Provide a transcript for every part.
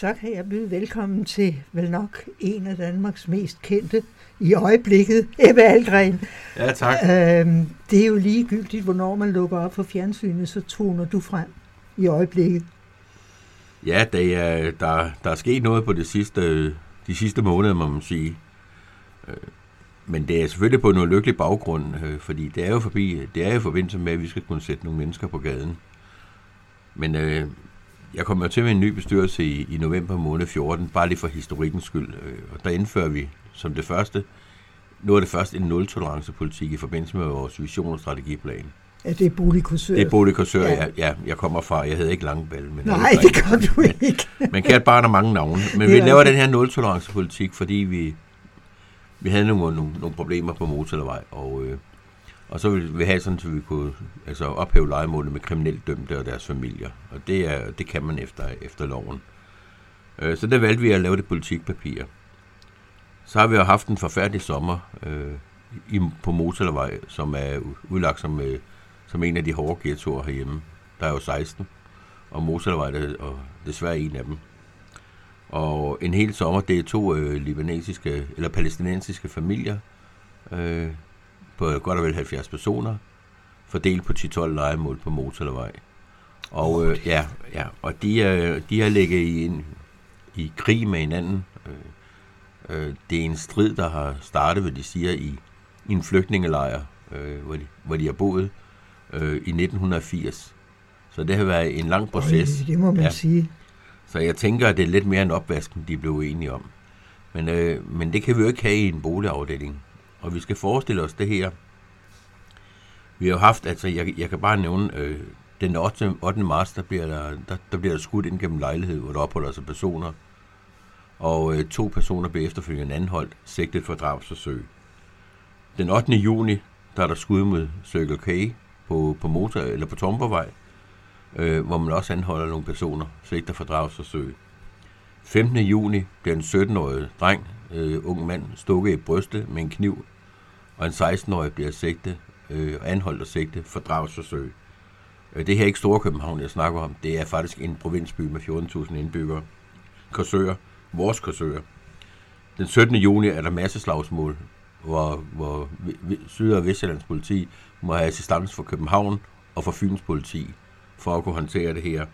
Så kan jeg byde velkommen til vel nok en af Danmarks mest kendte i øjeblikket, Ebbe Algren. Ja, tak. Øhm, det er jo ligegyldigt, hvornår man lukker op for fjernsynet, så toner du frem i øjeblikket. Ja, det er, der, der er sket noget på det sidste, de sidste måneder, må man sige. Øh, men det er selvfølgelig på en ulykkelig baggrund, øh, fordi det er jo forbi, det er jo i forbindelse med, at vi skal kunne sætte nogle mennesker på gaden. Men øh, jeg kommer til med en ny bestyrelse i, i november måned 14, bare lige for historikkens skyld. Øh, og der indfører vi som det første, nu er det først en nul-tolerance-politik i forbindelse med vores vision og strategiplan. Ja, det er boligkursør. Det er boligkursør, ja. Jeg, ja, jeg kommer fra. Jeg hedder ikke Langbal. Men Nej, det gør du ikke. Men, men kært barn har mange navne. Men vi laver den her nul-tolerance-politik, fordi vi, vi havde nogle, nogle, nogle problemer på motorvej, og, øh, og så ville vi have sådan, at vi kunne altså, ophæve legemålet med kriminelt dømte og deres familier. Og det, er, det kan man efter, efter loven. Øh, så der valgte vi at lave det politikpapir. Så har vi jo haft en forfærdelig sommer øh, i, på Motorvej, som er udlagt som, øh, som en af de hårde ghettoer herhjemme. Der er jo 16, og Motorvej er og desværre en af dem. Og en hel sommer, det er to øh, libanesiske eller palæstinensiske familier øh, på godt og vel 70 personer, fordelt på 10-12 legemål på Motorvej. Og øh, ja, ja, og de, øh, de har ligget i, en, i krig med hinanden. Øh, øh, det er en strid, der har startet, hvad de siger, i, i en flygtningelejr, øh, hvor, de, hvor de har boet øh, i 1980. Så det har været en lang proces. Øj, det må man ja. sige. Så jeg tænker, at det er lidt mere en opvasken, de blev enige om. Men, øh, men det kan vi jo ikke have i en boligafdeling. Og vi skal forestille os det her. Vi har jo haft, altså jeg, jeg kan bare nævne, øh, den 8. 8. marts, der bliver der, der, der bliver der skudt ind gennem lejlighed, hvor der opholder sig personer. Og øh, to personer bliver efterfølgende anholdt, sigtet for drabsforsøg. Den 8. juni, der er der skud mod Circle K på, på motor, eller på Tombervej, øh, hvor man også anholder nogle personer, sigter for drabsforsøg. 15. juni bliver en 17-årig dreng, øh, ung mand, stukket i brystet med en kniv, og en 16-årig bliver sigtet, øh, anholdt og sigtet for drabsforsøg. Øh, det her er ikke Storkøbenhavn, jeg snakker om. Det er faktisk en provinsby med 14.000 indbyggere. Korsør, vores Korsør. Den 17. juni er der masseslagsmål, hvor, hvor Syd- og Vestjyllands politi må have assistance for København og for Fyns politi for at kunne håndtere det her.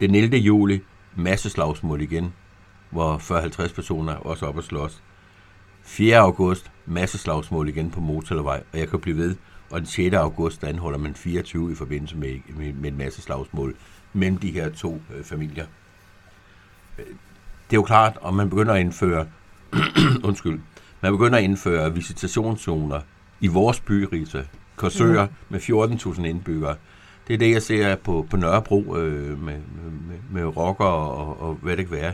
Den 11. juli, masseslagsmål igen, hvor 40-50 personer er også op og slås. 4. august, masse slagsmål igen på Motorvej, og jeg kan blive ved. Og den 6. august, der anholder man 24 i forbindelse med, med, med en masse slagsmål mellem de her to øh, familier. Det er jo klart, om man begynder at indføre, undskyld, man begynder at indføre visitationszoner i vores by, Rita, Korsør, mm. med 14.000 indbyggere, det er det, jeg ser på, på Nørrebro øh, med, med, med rocker og, og hvad det kan være.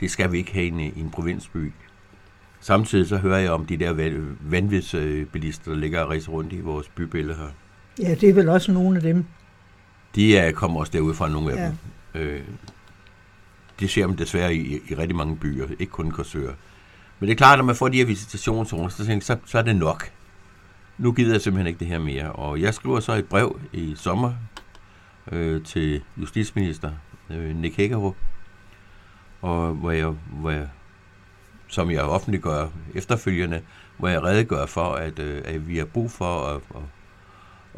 Det skal vi ikke have i en, i en provinsby. Samtidig så hører jeg om de der vanvidsbilister, der ligger og rejser rundt i vores bybillede her. Ja, det er vel også nogle af dem. De er, kommer også derude fra nogle af ja. dem. Øh, det ser man desværre i, i rigtig mange byer, ikke kun Korsør. Men det er klart, at når man får de her visitationszoner, så, så, så er det nok. Nu gider jeg simpelthen ikke det her mere. Og jeg skriver så et brev i sommer øh, til justitsminister øh, Nick Hækkerup, og hvor jeg, hvor jeg, som jeg offentliggør efterfølgende, hvor jeg redegør for, at, øh, at vi har brug for at, at,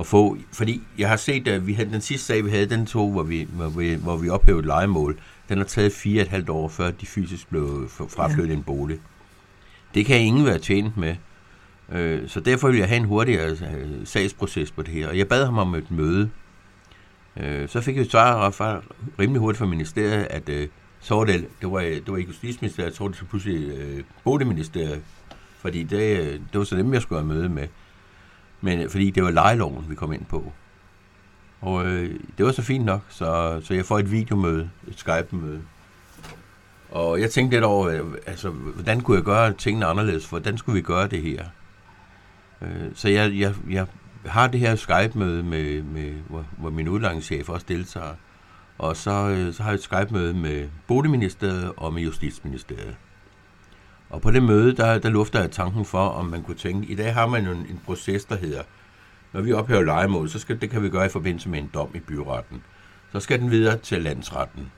at få... Fordi jeg har set, at vi havde, den sidste sag, vi havde, den tog, hvor vi, hvor vi, hvor vi ophævede legemål, den har taget fire og et halvt år, før de fysisk blev fraflyttet ja. en bolig. Det kan ingen være tjent med. Øh, så derfor vil jeg have en hurtigere øh, sagsproces på det her. Og jeg bad ham om et møde, Øh, så fik jeg svar rimelig hurtigt fra ministeriet, at øh, så var det, det var, det var ikke justitsministeriet, jeg tror det så pludselig øh, boligministeriet, fordi det, øh, det var så dem, jeg skulle have møde med. Men øh, fordi det var lejeloven, vi kom ind på. Og øh, det var så fint nok, så, så jeg får et videomøde, et Skype-møde. Og jeg tænkte lidt over, øh, altså, hvordan kunne jeg gøre tingene anderledes, for hvordan skulle vi gøre det her? Øh, så jeg, jeg, jeg har det her Skype-møde, med, med, hvor, hvor min udlandschef også deltager. Og så, øh, så har jeg et Skype-møde med Boligministeriet og med Justitsministeriet. Og på det møde, der, der lufter jeg tanken for, om man kunne tænke, i dag har man jo en, en proces, der hedder, når vi ophæver legemål, så skal, det kan vi gøre i forbindelse med en dom i byretten. Så skal den videre til landsretten.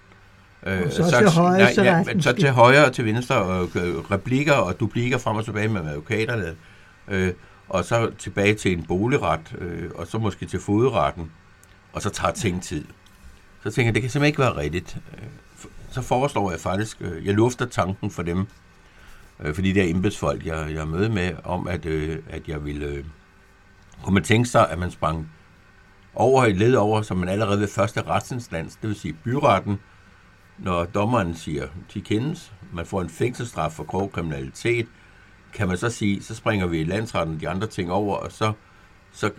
Øh, så, så til højre, nej, så, ja, så til højre og til venstre, og øh, replikker og duplikker frem og tilbage med advokaterne, øh, og så tilbage til en boligret, øh, og så måske til fodretten, og så tager ting tid. Så tænker jeg, det kan simpelthen ikke være rigtigt. Så foreslår jeg faktisk, øh, jeg lufter tanken for dem, øh, for de der embedsfolk, jeg, jeg er møde med, om at, øh, at jeg ville... Kunne man tænke sig, at man sprang over et led over, som man allerede ved første retsinstans, det vil sige byretten, når dommeren siger, de kendes, man får en fængselsstraf for grov kriminalitet, kan man så sige, så springer vi i landsretten de andre ting over, og så, så,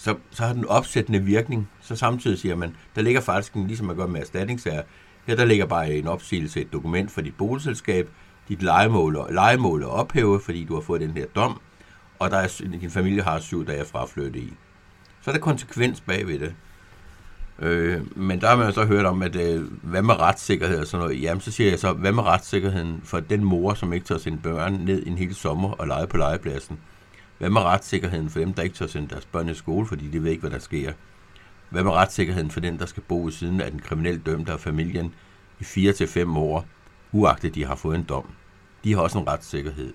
så, så har den opsættende virkning. Så samtidig siger man, der ligger faktisk, en, ligesom man gør med erstatningssager, her der ligger bare en opsigelse, et dokument for dit boligselskab, dit legemål, legemål er ophævet, fordi du har fået den her dom, og der er, din familie har syv dage fra at flytte i. Så er der konsekvens bagved det. Øh, men der har man jo så hørt om, at øh, hvad med retssikkerhed og sådan noget. Jamen, så siger jeg så, hvad med retssikkerheden for den mor, som ikke tager sine børn ned en hel sommer og lege på legepladsen? Hvad med retssikkerheden for dem, der ikke tør sende deres børn i skole, fordi de ved ikke, hvad der sker? Hvad med retssikkerheden for den, der skal bo ved siden af den kriminelle dømte af familien i 4 til fem år, uagtet de har fået en dom? De har også en retssikkerhed.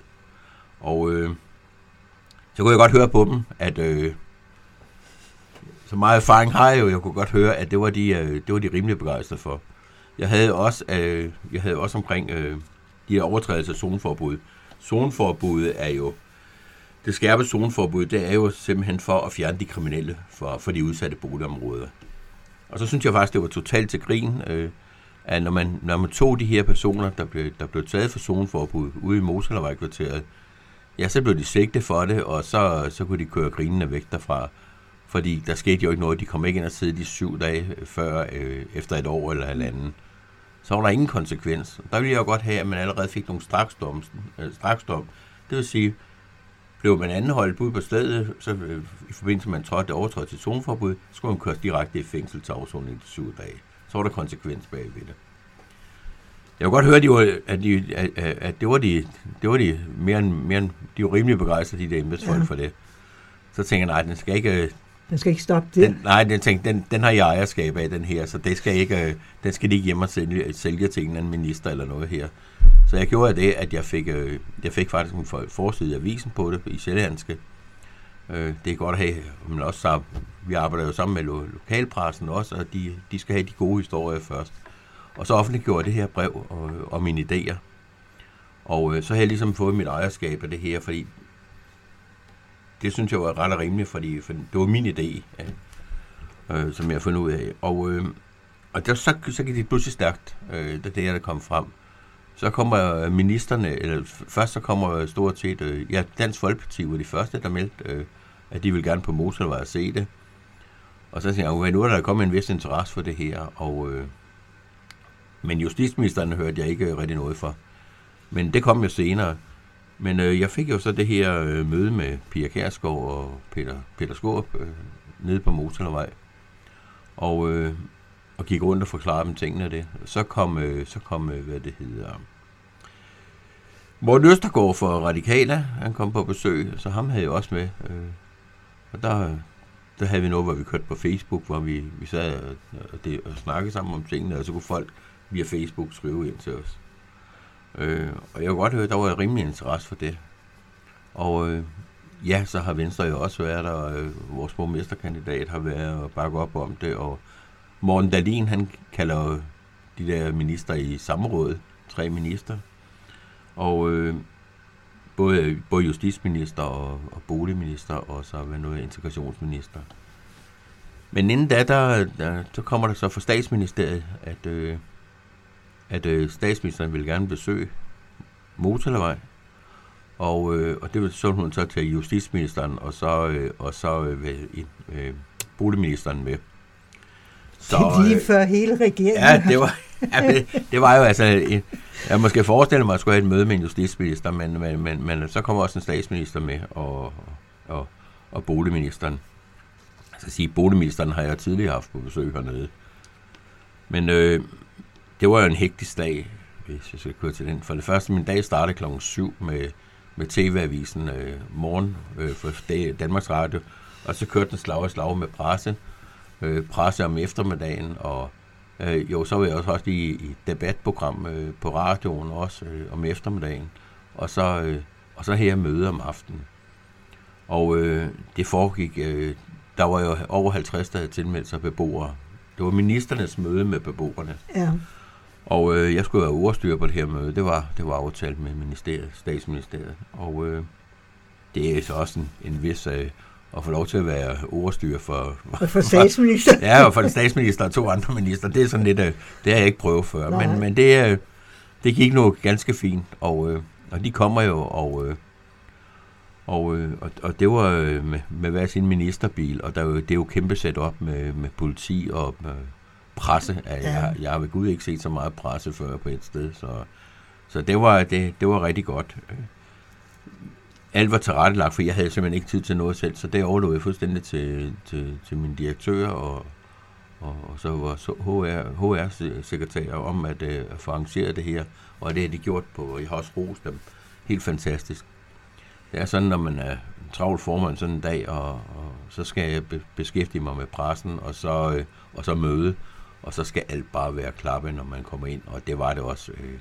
Og øh, så kunne jeg godt høre på dem, at øh, så meget erfaring har jeg jo, jeg kunne godt høre, at det var de, øh, det var de rimelig begejstrede for. Jeg havde også, øh, jeg havde også omkring øh, de her overtrædelser af zoneforbud. Zoneforbuddet er jo, det skærpede zoneforbud, det er jo simpelthen for at fjerne de kriminelle for, for de udsatte boligområder. Og så synes jeg faktisk, det var totalt til grin, øh, at når man, når man tog de her personer, der blev, der blev taget for zoneforbud ude i Moselavejkvarteret, ja, så blev de sigtet for det, og så, så kunne de køre grinene væk derfra. Fordi der skete jo ikke noget. De kom ikke ind og sidde de syv dage øh, før, øh, efter et år eller halvanden. Så var der ingen konsekvens. Der ville jeg jo godt have, at man allerede fik nogle straksdom. Øh, straksdom. Det vil sige, blev man anholdt ude på stedet, så øh, i forbindelse med, at man trådte overtrådt til zoneforbud, så skulle man køres direkte i fængsel til afsoning i syv dage. Så var der konsekvens bagved det. Jeg kunne godt høre, at, de var, at, de, at, at det var de, det var de mere end, mere end, de var rimelig begejstrede, de der embedsfolk ja. for det. Så tænker jeg, nej, den skal ikke, den skal ikke stoppe det. Den, nej, den, tænkte, den, den har jeg ejerskab af, den her, så det skal ikke, øh, den skal ikke hjem og sælge, sælge til en eller anden minister eller noget her. Så jeg gjorde det, at jeg fik, øh, jeg fik faktisk en forside i avisen på det, i Sjællandske. Øh, det er godt at have, men også så, vi arbejder jo sammen med lo- lokalpressen også, og de, de skal have de gode historier først. Og så offentliggjorde jeg det her brev og, og mine idéer. Og øh, så har jeg ligesom fået mit ejerskab af det her, fordi det synes jeg var ret og rimeligt, fordi for det var min idé, ja, øh, som jeg har fundet ud af. Og, øh, og der, så, så gik det pludselig stærkt, øh, da det her der kom frem. Så kommer øh, ministerne, eller først så kommer stort set, øh, ja, Dansk Folkeparti var de første, der meldte, øh, at de vil gerne på motorvej at se det. Og så siger jeg, okay, nu er der kommet en vis interesse for det her, og, øh, men justitsministeren hørte jeg ikke rigtig noget for. Men det kom jo senere. Men øh, jeg fik jo så det her øh, møde med Pia Kærsgaard og Peter, Peter Skåb øh, nede på Motorvej. Og, øh, og gik rundt og forklarede dem tingene af det. Så kom, øh, så kom øh, hvad det hedder, Morten Østergaard for Radikala, han kom på besøg, så ham havde jeg også med. Øh, og der, der havde vi noget, hvor vi kørte på Facebook, hvor vi, vi sad og, og, det, og snakkede sammen om tingene, og så kunne folk via Facebook skrive ind til os. Øh, og jeg kunne godt høre, at der var rimelig interesse for det. Og øh, ja, så har Venstre jo også været der, og øh, vores borgmesterkandidat har været og bakke op om det, og Morten Dalin, han kalder de der minister i samrådet, tre minister, og øh, både, både justitsminister og, og boligminister, og så hvad noget integrationsminister. Men inden da, der, der, så kommer der så fra statsministeriet, at øh, at øh, statsministeren ville gerne besøge motorvej, og, øh, og det vil så hun så til justitsministeren, og så, øh, og så øh, øh, boligministeren med. Så, det lige øh, før hele regeringen. Ja, det var, ja, det, det var jo altså... En, jeg måske forestille mig, at jeg skulle have et møde med en justitsminister, men, men, men, men så kommer også en statsminister med, og, og, og boligministeren. Altså sige, boligministeren har jeg tidligere haft på besøg hernede. Men, øh, det var jo en hektisk dag, hvis jeg skal køre til den. For det første, min dag startede klokken 7 med, med TV-avisen øh, morgen øh, for Danmarks Radio, og så kørte den slag og slag med presse, øh, presse om eftermiddagen, og Øh, jo, så var jeg også, også i, i debatprogram øh, på radioen også øh, om eftermiddagen, og så, øh, og så her møde om aftenen. Og øh, det foregik, øh, der var jo over 50, der havde tilmeldt sig beboere. Det var ministernes møde med beboerne. Ja. Og øh, jeg skulle være ordstyrer på det her møde. Det var, det var aftalt med ministeriet, statsministeriet. Og øh, det er så også en, en vis øh, at få lov til at være ordstyrer for... Og for statsminister. ja, og for den statsminister og to andre minister. Det er sådan lidt... Øh, det har jeg ikke prøvet før. Nej. Men, men det, øh, det gik nu ganske fint. Og, øh, og de kommer jo, og... Øh, og, øh, og, og det var øh, med, med hver sin ministerbil, og der, er det er jo kæmpe sæt op med, med politi og med presse. Ja. Ja. Jeg, jeg har ved Gud ikke set så meget presse før på et sted, så, så det, var, det, det var rigtig godt. Alt var tilrettelagt, for jeg havde simpelthen ikke tid til noget selv, så det overlod jeg fuldstændig til, til, til min direktør og, og, og så var HR, HR-sekretær om at, øh, at få arrangeret det her, og det har de gjort på, jeg har også rost dem, helt fantastisk. Det er sådan, når man er en travl formand sådan en dag, og, og så skal jeg be- beskæftige mig med pressen, og så, øh, og så møde, og så skal alt bare være klappe, når man kommer ind, og det var det også. Øh,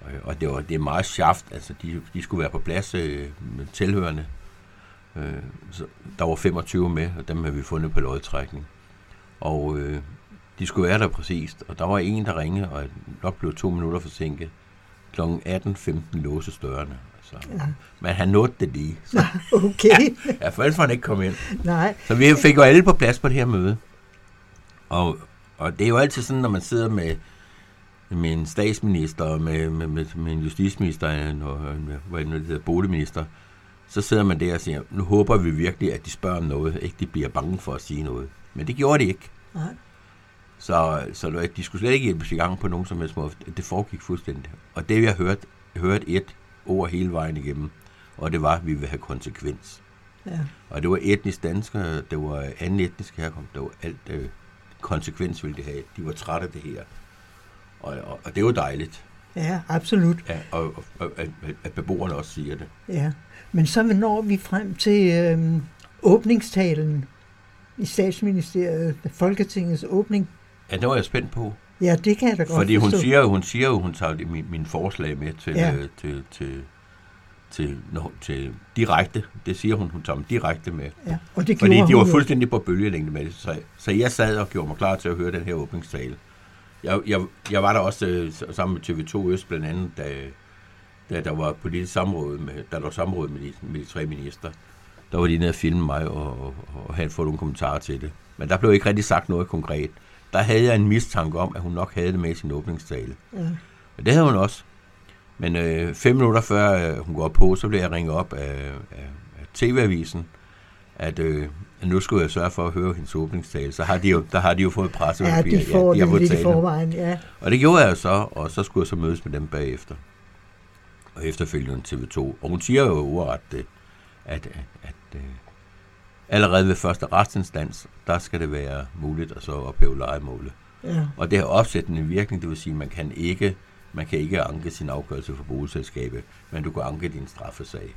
og- og det, var, det er meget shaft, altså de, de skulle være på plads øh, med tilhørende. Øh, så der var 25 med, og dem har vi fundet på lodtrækning. Og øh, de skulle være der præcist, og der var en, der ringede, og nok blev to minutter forsinket. Kl. 18.15 låse dørene. Altså, Ja. Men han nåede det lige. Så, Okay. ja, for ellers var han ikke kommet ind. Nej. Så vi fik jo alle på plads på det her møde. Og, og det er jo altid sådan, når man sidder med, med en statsminister, og med, med, med, med en justitsminister, og en, hvad er det nu, hedder, boligminister, så sidder man der og siger, nu håber vi virkelig, at de spørger om noget, ikke de bliver bange for at sige noget. Men det gjorde de ikke. Nej. Så, så de skulle slet ikke hjælpes i gang på nogen som helst måde. Det foregik fuldstændig. Og det, jeg hørte, hørte et ord hele vejen igennem, og det var, at vi vil have konsekvens. Ja. Og det var etnisk danskere, det var anden etnisk herkomst, det var alt øh, konsekvens ville de have. De var trætte af det her. Og, og, og det var dejligt, ja, absolut. ja, og, og, og at, at beboerne også siger det. Ja. Men så når vi frem til øhm, åbningstalen i statsministeriet, Folketingets åbning. Ja, det var jeg spændt på. Ja, det kan jeg da godt Fordi hun forstå. siger, hun siger hun tager det- min, min forslag med til, Ja. ja. til, til, til, når, til direkte. Det siger hun, hun tager dem direkte med. Ja, og det Fordi de var fuldstændig på bølgelængde med det. Så, så jeg sad og gjorde mig klar til at høre den her åbningstale. Jeg, jeg, jeg var der også øh, sammen med TV2 Øst blandt andet, da, da der var politisk samråd med, da der var samråd med de, med de tre minister. Der var de nede og filme mig og, og, og havde fået nogle kommentarer til det. Men der blev ikke rigtig sagt noget konkret. Der havde jeg en mistanke om, at hun nok havde det med i sin åbningstale. Ja. Men det havde hun også. Men øh, fem minutter før øh, hun går på, så blev jeg ringet op af, af, af TV-avisen, at, øh, at nu skulle jeg sørge for at høre hendes åbningstale. Så har de jo, der har de jo fået ja, pressepapir. de får de har lidt i forvejen. Ja. Og det gjorde jeg så, og så skulle jeg så mødes med dem bagefter. Og efterfølgende TV2. Og hun siger jo ordret det, at, at, at øh, allerede ved første retsinstans, der skal det være muligt at så ophæve legemålet. Ja. Og det har opsættende virkning, det vil sige, at man kan ikke, man kan ikke anke sin afgørelse for boligselskabet, men du kan anke din straffesag.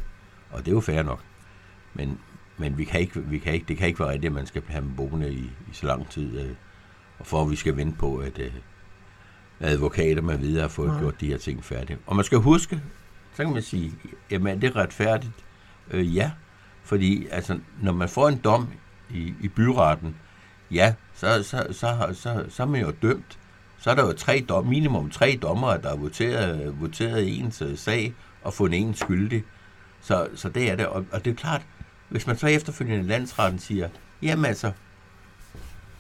Og det er jo fair nok. Men, men vi kan ikke, vi kan ikke, det kan ikke være rigtigt, at man skal have dem boende i, i så lang tid, øh, og for at vi skal vente på, at øh, advokater med videre har fået Nej. gjort de her ting færdige. Og man skal huske, så kan man sige, jamen er det retfærdigt? Øh, ja, fordi altså, når man får en dom i, i byretten, ja, så, så, så, så, så, så er man jo dømt. Så er der jo tre dom, minimum tre dommere, der har voteret, voteret ens øh, sag og fundet en skyldig. Så, så det er det. Og, og det er klart, hvis man så efterfølgende landsretten siger, jamen altså,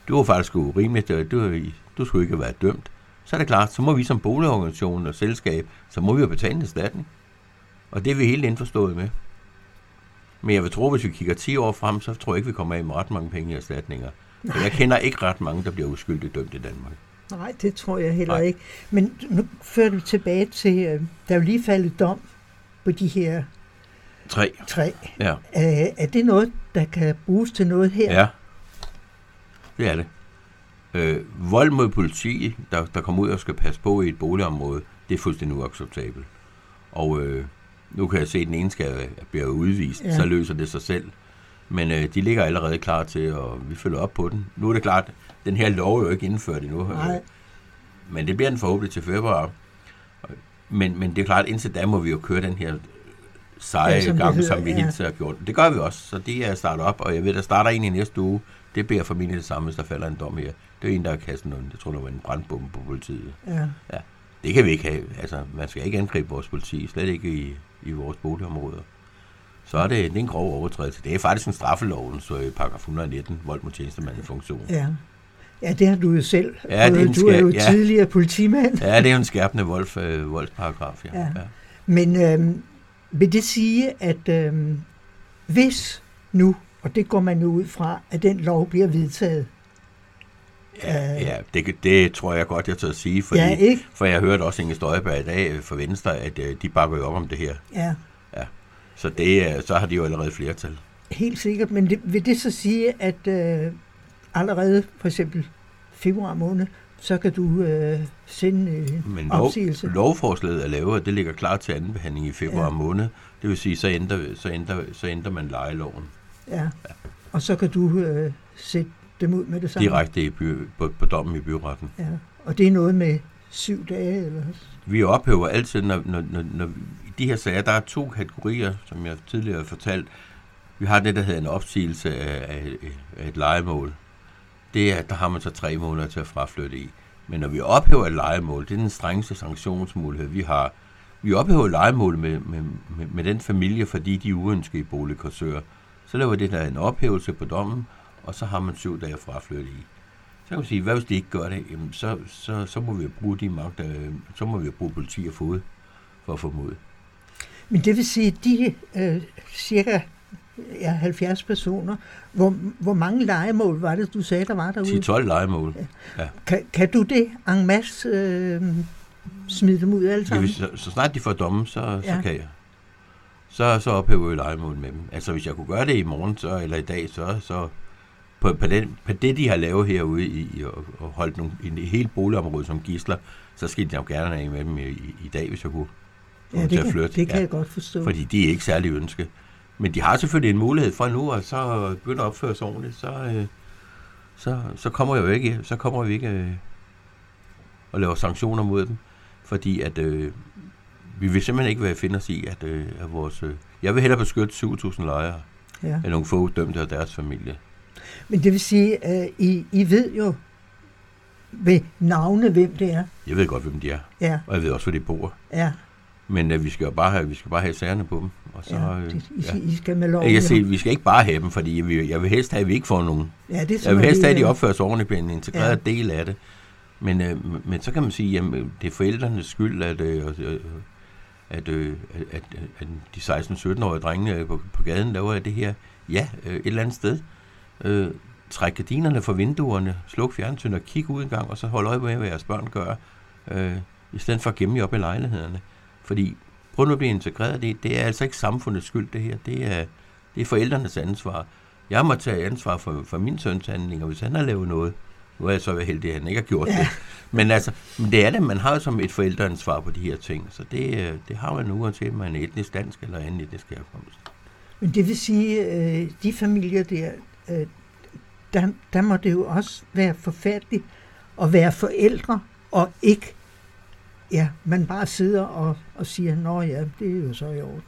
det var faktisk urimeligt, øh, du, du skulle ikke været dømt, så er det klart, så må vi som boligorganisation og selskab, så må vi jo betale en erstatning. Og det er vi helt indforstået med. Men jeg vil tro, hvis vi kigger 10 år frem, så tror jeg ikke, vi kommer af med ret mange penge i erstatninger. Jeg kender ikke ret mange, der bliver uskyldigt dømt i Danmark. Nej, det tror jeg heller Nej. ikke. Men nu fører du tilbage til, øh, der er jo lige faldet dom på de her Tre. tre. Ja. Er, er det noget, der kan bruges til noget her? Ja. Det er det. Øh, vold mod politi, der, der kommer ud og skal passe på i et boligområde, det er fuldstændig uacceptabelt. Og øh, nu kan jeg se, at den ene skal bliver udvist, Ja. ja. så løser det sig selv. Men øh, de ligger allerede klar til, og vi følger op på den. Nu er det klart, den her lov er jo ikke indført endnu. Nej. Men det bliver den forhåbentlig til februar. Men, men det er klart, indtil da må vi jo køre den her seje Ja, som det gang, hedder, som vi ja. hidtil har gjort. Det gør vi også, så det er startet op, og jeg ved, der starter en i næste uge. Det bliver formentlig det samme, hvis der falder en dom her. Det er en, der har kastet noget. Jeg tror, der var en brandbombe på politiet. Ja. Det kan vi ikke have. Altså, man skal ikke angribe vores politi, slet ikke i, i vores boligområder. Så er det, det er en grov overtrædelse. Det er faktisk en straffeloven, så i paragraf 119, vold mod tjenestemand i funktion. Ja. Ja, det har du jo selv. Ja, det er en du er jo ja. tidligere politimand. Ja, det er jo en skærpende vold, øh, voldsparagraf, ja. Ja. ja. Men øhm, vil det sige, at øhm, hvis nu, og det går man jo ud fra, at den lov bliver vedtaget, Ja, Øh. ja det, det tror jeg godt, jeg tør at sige, fordi, ja, ikke? for jeg hørte også Inge Støjberg i dag øh, fra Venstre, at øh, de bakker jo op om det her. Ja, Så, det, er- så har de jo allerede flertal. helt sikkert. Men det, vil det så sige, at øh, allerede for eksempel februar måned, så kan du øh, sende øh, en Men lov, opsigelse? lovforslaget er lavet, og det ligger klar til anden behandling i februar Ja. ja. måned. Det vil sige, så ændrer, så ændrer, så ændrer man lejeloven Ja. Og så kan du øh, sætte dem ud med det samme? direkte i by, på, på dommen i byretten. Ja. Og det er noget med syv dage? Eller? Vi ophæver altid, når, når, når, når i de her sager, der er to kategorier, som jeg tidligere har fortalt. Vi har det, der hedder en opsigelse af, af, af et legemål. Det er, der har man så tre måneder til at fraflytte i. Men når vi ophæver et legemål, det er den strengeste sanktionsmulighed, vi har. Vi ophæver legemål med, med, med, med den familie, fordi de er uønskede i. Så laver det der en ophævelse på dommen, og så har man syv dage at fraflytte i. Så kan man sige, hvad hvis de ikke gør det? Jamen, så, så, så må vi jo bruge de magt, øh, så må vi jo bruge politi og fod for at få mod. Men det vil sige, at de øh, cirka ja, 70 personer, hvor, hvor mange legemål var det, du sagde, der var derude? 10-12 legemål. Kan, kan du det en masse øh, smide dem ud alle Ja, sammen? hvis, så, så snart de får domme, så, ja. Ja. så kan jeg. Så, så ophæver vi legemål med dem. Altså hvis jeg kunne gøre det i morgen så, eller i dag, så, så på, på, den, på det, de har lavet herude i, og, og holdt nogle, i hele boligområdet som gisler, så skal de jo gerne have med dem i, i, i dag, hvis jeg kunne ja, det, kan, det kan ja. jeg godt forstå. Fordi de er ikke særlig ønske. Men de har selvfølgelig en mulighed for nu, og så begynder at opføre sig ordentligt, så, øh, så, så kommer jeg jo ikke, så kommer vi ikke øh, og laver sanktioner mod dem. Fordi at øh, vi vil simpelthen ikke være finde os i, at, øh, at vores... Øh, jeg vil hellere beskytte 7.000 lejere, Ja. end nogle få dømte og deres familie. Men det vil sige, at I, I ved jo ved navne, hvem det er. Jeg ved godt, hvem de er, Ja, og jeg ved også, hvor de bor. ja, Men øh, vi skal jo bare have, vi skal bare have sagerne på dem. Og så, ja. øh, Det, I, ja. I skal med lov. Jeg kan sige, vi skal ikke bare have dem, fordi vi, jeg vil helst have, at vi ikke får nogen. ja, det Jeg vil helst have, at de op. opfører sig ordentligt, bliver en integreret Ja. del af det. Men, øh, men så kan man sige, jamen, det er forældrenes skyld, at, øh, øh, at, øh, at, at, at de 16-17-årige drenge øh, på, på gaden laver det her. Ja, øh, et eller andet sted. Øh, træk gardinerne fra vinduerne, sluk fjernsyn og kig ud en gang, og så hold øje med, hvad jeres børn gør, øh, i stedet for at gemme jer op i lejlighederne. Fordi prøv nu at blive integreret. Det, det er altså ikke samfundets skyld, det her. Det er, det er forældrenes ansvar. Jeg må tage ansvar for, for min søns handlinger, hvis han har lavet noget. Nu er jeg så været heldig, at han ikke har gjort ja. det. Men altså, men det er det, man har jo som et forældreansvar på de her ting. Så det, øh, det har man nu, uanset om man er etnisk dansk eller anden etnisk herkomst. Men det vil sige, øh, de familier der, øh, der, der må det jo også være forfærdeligt at være forældre, og ikke, ja, man bare sidder og, og siger, nå ja, det er jo så i orden.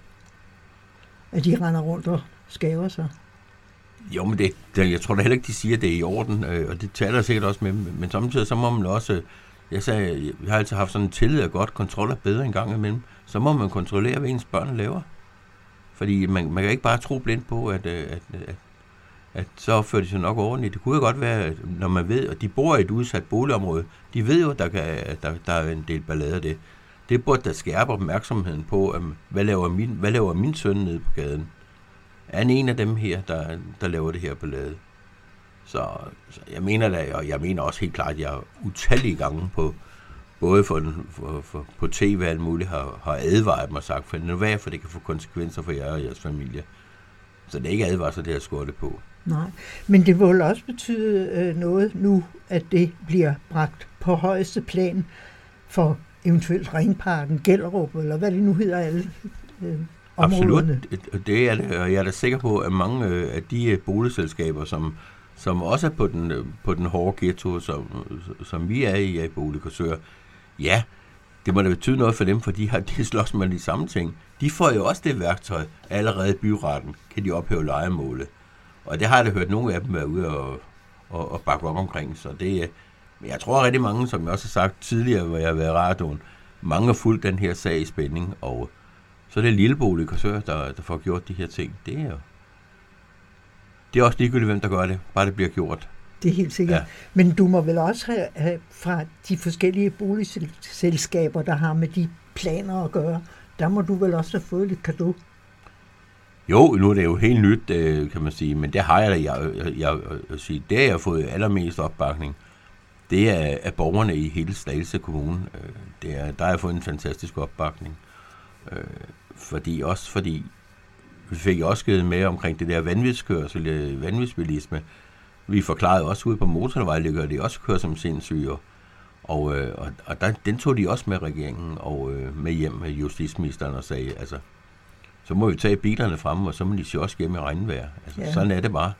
At de render rundt og skaver sig. Jo, men det, det, jeg tror da heller ikke, de siger, at det er i orden, øh, og det taler jeg sikkert også med. Men samtidig så må man også, jeg sagde, jeg har altid haft sådan en tillid og godt kontrol er bedre en gang imellem, så må man kontrollere, hvad ens børn laver. Fordi man, man kan ikke bare tro blindt på, at, øh, at, at, at så opfører de sig nok ordentligt. Det kunne jo godt være, at når man ved, at de bor i et udsat boligområde, de ved jo, at der, kan, at der, der er en del ballade det. Det burde da skærpe opmærksomheden på, at, hvad, laver min, hvad laver min søn nede på gaden? Er han en af dem her, der, der laver det her ballade? Så, så jeg mener da, og jeg mener også helt klart, at jeg utallige gange på, både for, for, for, på tv og alt muligt, har, har advaret mig og sagt, for nu hvad, for det kan få konsekvenser for jer og jeres familie. Så det er ikke advarsel, det har skåret det på. Nej, men det vil også betyde øh, noget nu, at det bliver bragt på højeste plan for eventuelt Ringparken, Gellerup, eller hvad det nu hedder, alle øh, områderne. Absolut, det er det, og jeg er da sikker på, at mange øh, af de øh, boligselskaber, som, som også er på den, øh, på den hårde ghetto, som, som vi er i, i Boligkorsør, ja, det må da betyde noget for dem, for de, har, de slås med de samme ting. De får jo også det værktøj. Allerede i byretten kan de ophæve lejemålet. Og det har jeg da hørt nogle af dem være ude og, og, og bakke op omkring. Så det, men jeg tror rigtig mange, som jeg også har sagt tidligere, hvor jeg har været i radioen, mange har fulgt den her sag i spænding, og så er det Lillebolig Korsør, der, der får gjort de her ting. Det er det er også ligegyldigt, hvem der gør det, bare det bliver gjort. Det er helt sikkert. Ja. Men du må vel også have, have fra de forskellige boligselskaber, der har med de planer at gøre, der må du vel også have fået lidt kado. Jo, nu er det jo helt nyt, øh, kan man sige, men det har jeg da. Jeg, jeg, jeg, jeg sige, det har jeg fået allermest opbakning. Det er, af borgerne i hele Slagelse Kommune. Øh, det er, der har jeg fået en fantastisk opbakning. Øh, fordi også fordi vi fik også givet med omkring det der vanvidskørsel, øh, vanvidsbilisme. Vi forklarede også ude på motorvej, det gør de også kører som sindssyge. Og, øh, og, og der, den tog de også med regeringen og øh, med hjem med justitsministeren og sagde, altså, så må vi tage bilerne frem, og så må de se også hjem i regnvejr. Altså, ja. Sådan er det bare.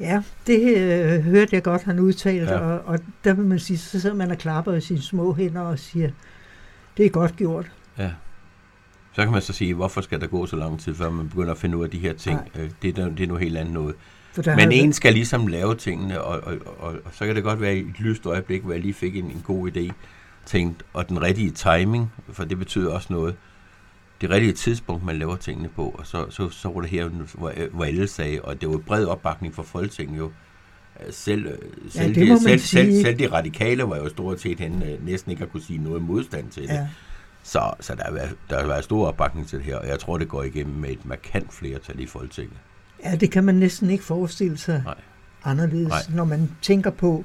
Ja, det øh, hørte jeg godt, han udtalte, ja. og, og der vil man sige, så sidder man og klapper i sine små hænder og siger, det er godt gjort. Ja. Så kan man så sige, hvorfor skal der gå så lang tid, før man begynder at finde ud af de her ting? Nej. Øh, det, er, det er noget helt andet noget. Men en skal ligesom lave tingene, og, og, og, og så kan det godt være i et lyst øjeblik, hvor jeg lige fik en, en god idé, tænkt, og den rigtige timing, for det betyder også noget det rigtige tidspunkt, man laver tingene på, og så, så, så var det her, hvor, hvor alle sagde, og det var bred opbakning fra Folketinget jo, selv, selv, ja, de, selv, selv, selv de radikale var jo stort set hen, øh, næsten ikke at kunne sige noget modstand til det. Ja. Så, så der, været, der har været stor opbakning til det her, og jeg tror, det går igennem med et markant flertal i Folketinget. Ja, det kan man næsten ikke forestille sig Nej. anderledes, Nej. når man tænker på,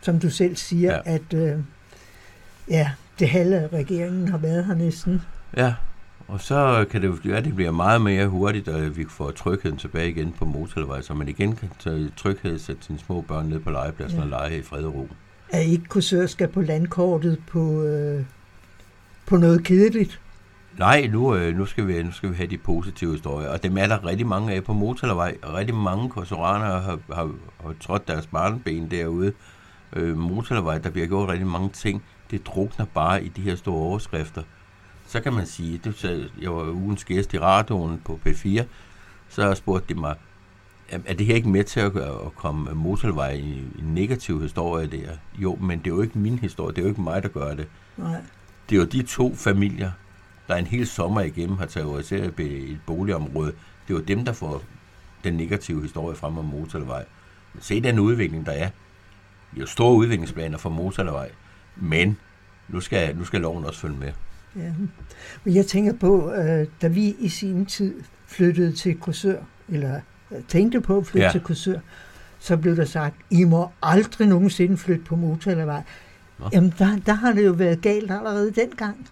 som du selv siger, ja. at øh, ja, det halve af regeringen har været her næsten. Ja, og så kan det jo ja, det bliver meget mere hurtigt, at vi får trygheden tilbage igen på motorvej, så man igen kan tage tryghed sætte sine små børn ned på legepladsen ja. og lege i fred og ro. Er ikke kursør skal på landkortet på, øh, på noget kedeligt? Nej, nu, øh, nu, skal vi, nu skal vi have de positive historier, og dem er der rigtig mange af på motorvej, rigtig mange kursoraner har, har, har trådt deres barneben derude. Øh, motorvej, der bliver gjort rigtig mange ting, det drukner bare i de her store overskrifter så kan man sige, det, jeg var ugens gæst i radioen på P4, så spurgte de mig, er det her ikke med til at, at komme motorvej i en negativ historie der? Jo, men det er jo ikke min historie, det er jo ikke mig, der gør det. Nej. Det er jo de to familier, der en hel sommer igennem har terroriseret et boligområde. Det er jo dem, der får den negative historie frem om motorvej. Se den udvikling, der er. Vi har store udviklingsplaner for motorvej, men nu skal, nu skal loven også følge med. Ja. Men jeg tænker på, øh, da vi i sin tid flyttede til Korsør, eller øh, tænkte på at flytte ja. til Korsør, så blev der sagt, I må aldrig nogensinde flytte på motorvej. Jamen, der, der har det jo været galt allerede dengang.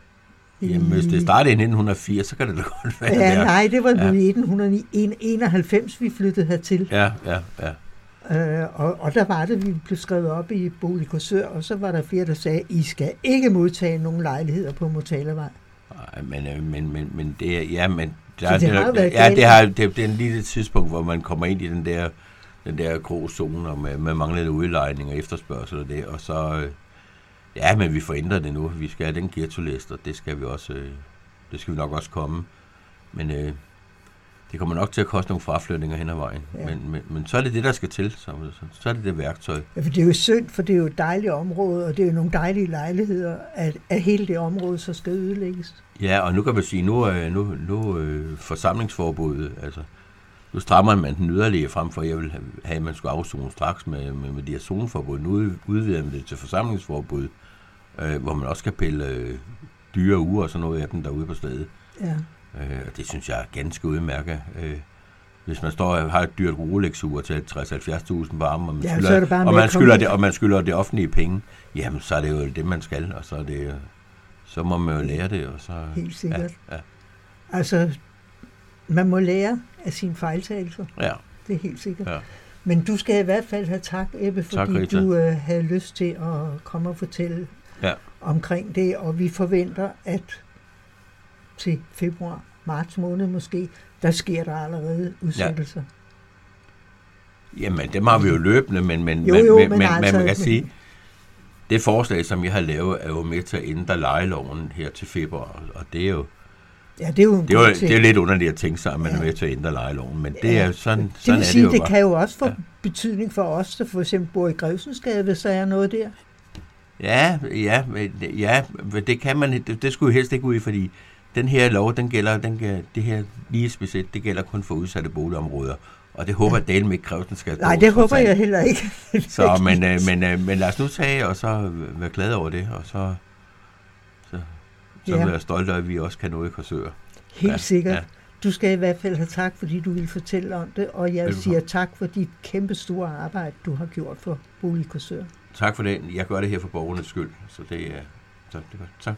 Jamen, hvis det startede i 1980, så kan det da godt være. Ja, der. nej, det var ja. i 1991, vi flyttede hertil. Ja, ja, ja. Øh, og, og der var det, vi blev skrevet op i Bolig Korsør, og så var der flere, der sagde, I skal ikke modtage nogen lejligheder på Motalervej. Nej, men, øh, men, men, men det er, ja, men der, det, har det, ja, det, har, det, det er en lille tidspunkt, hvor man kommer ind i den der, den der grå zone med, med manglende udlejning og efterspørgsel og det, og så, øh, ja, men vi forændrer det nu. Vi skal have den ghetto og det skal vi også, øh, det skal vi nok også komme. Men øh, det kommer nok til at koste nogle fraflytninger hen ad vejen. Ja. Men, men, men så er det det, der skal til. Så, så, er det det værktøj. Ja, for det er jo synd, for det er jo et dejligt område, og det er jo nogle dejlige lejligheder, at, at hele det område så skal ødelægges. Ja, og nu kan man sige, nu, er nu, nu øh, forsamlingsforbuddet, altså nu strammer man den yderligere frem for, jeg vil have, at man skulle afzone straks med, med, med de her zoneforbud. Nu udvider man det til forsamlingsforbud, øh, hvor man også kan pille øh, dyre uger og sådan noget af dem derude på stedet. Ja. Øh, og det synes jeg er ganske udmærket. Øh, hvis man står og har et dyrt Rolex-ur til 60-70.000 på armen, og man, ja, skylder, det og, man skylder det, og man skylder det offentlige penge, jamen så er det jo det, man skal, og så, er det, så må man jo lære det. Og så, Helt sikkert. Ja, ja. Altså, man må lære af sine fejltagelser. Ja. Det er helt sikkert. Ja. Men du skal i hvert fald have tak, Ebbe, fordi tak, du øh, havde lyst til at komme og fortælle ja. omkring det, og vi forventer, at til februar, marts måned måske, der sker der allerede udsættelser. Ja. Jamen, det har vi jo løbende, men, men, Jo, jo, men, men men, altså- man kan sige, det forslag, som jeg har lavet, er jo med til at ændre lejeloven her til februar, og det er jo, Ja, det er jo det er jo det er lidt underligt at tænke sig, at man Ja. er med til at ændre lejeloven, men det er jo sådan, det sådan vil er sige, det jo det kan jo også få Ja. betydning for os, der for eksempel bor i Grevsensgade, hvis der er noget der. Ja, ja, ja, det kan man, det, det skulle jo helst ikke ud i, fordi den her lov, den gælder, den, kan- det her lige specielt, det gælder kun for udsatte boligområder, og det håber jeg delen ikke kræve, den skal Nej, det håber jeg heller ikke. Så, men, øh, men, øh, men lad os nu tage og så være glade over det, og så, så, så Ja. ja. være stolte af, at vi også kan nå i Korsør. Helt Ja, sikkert. ja. Du skal i hvert fald have tak, fordi du ville fortælle om det, og jeg Velbekomme. siger tak for dit kæmpe store arbejde, du har gjort for Boligkursør. Tak for det. Jeg gør det her for borgernes skyld, så det er, så det var, tak.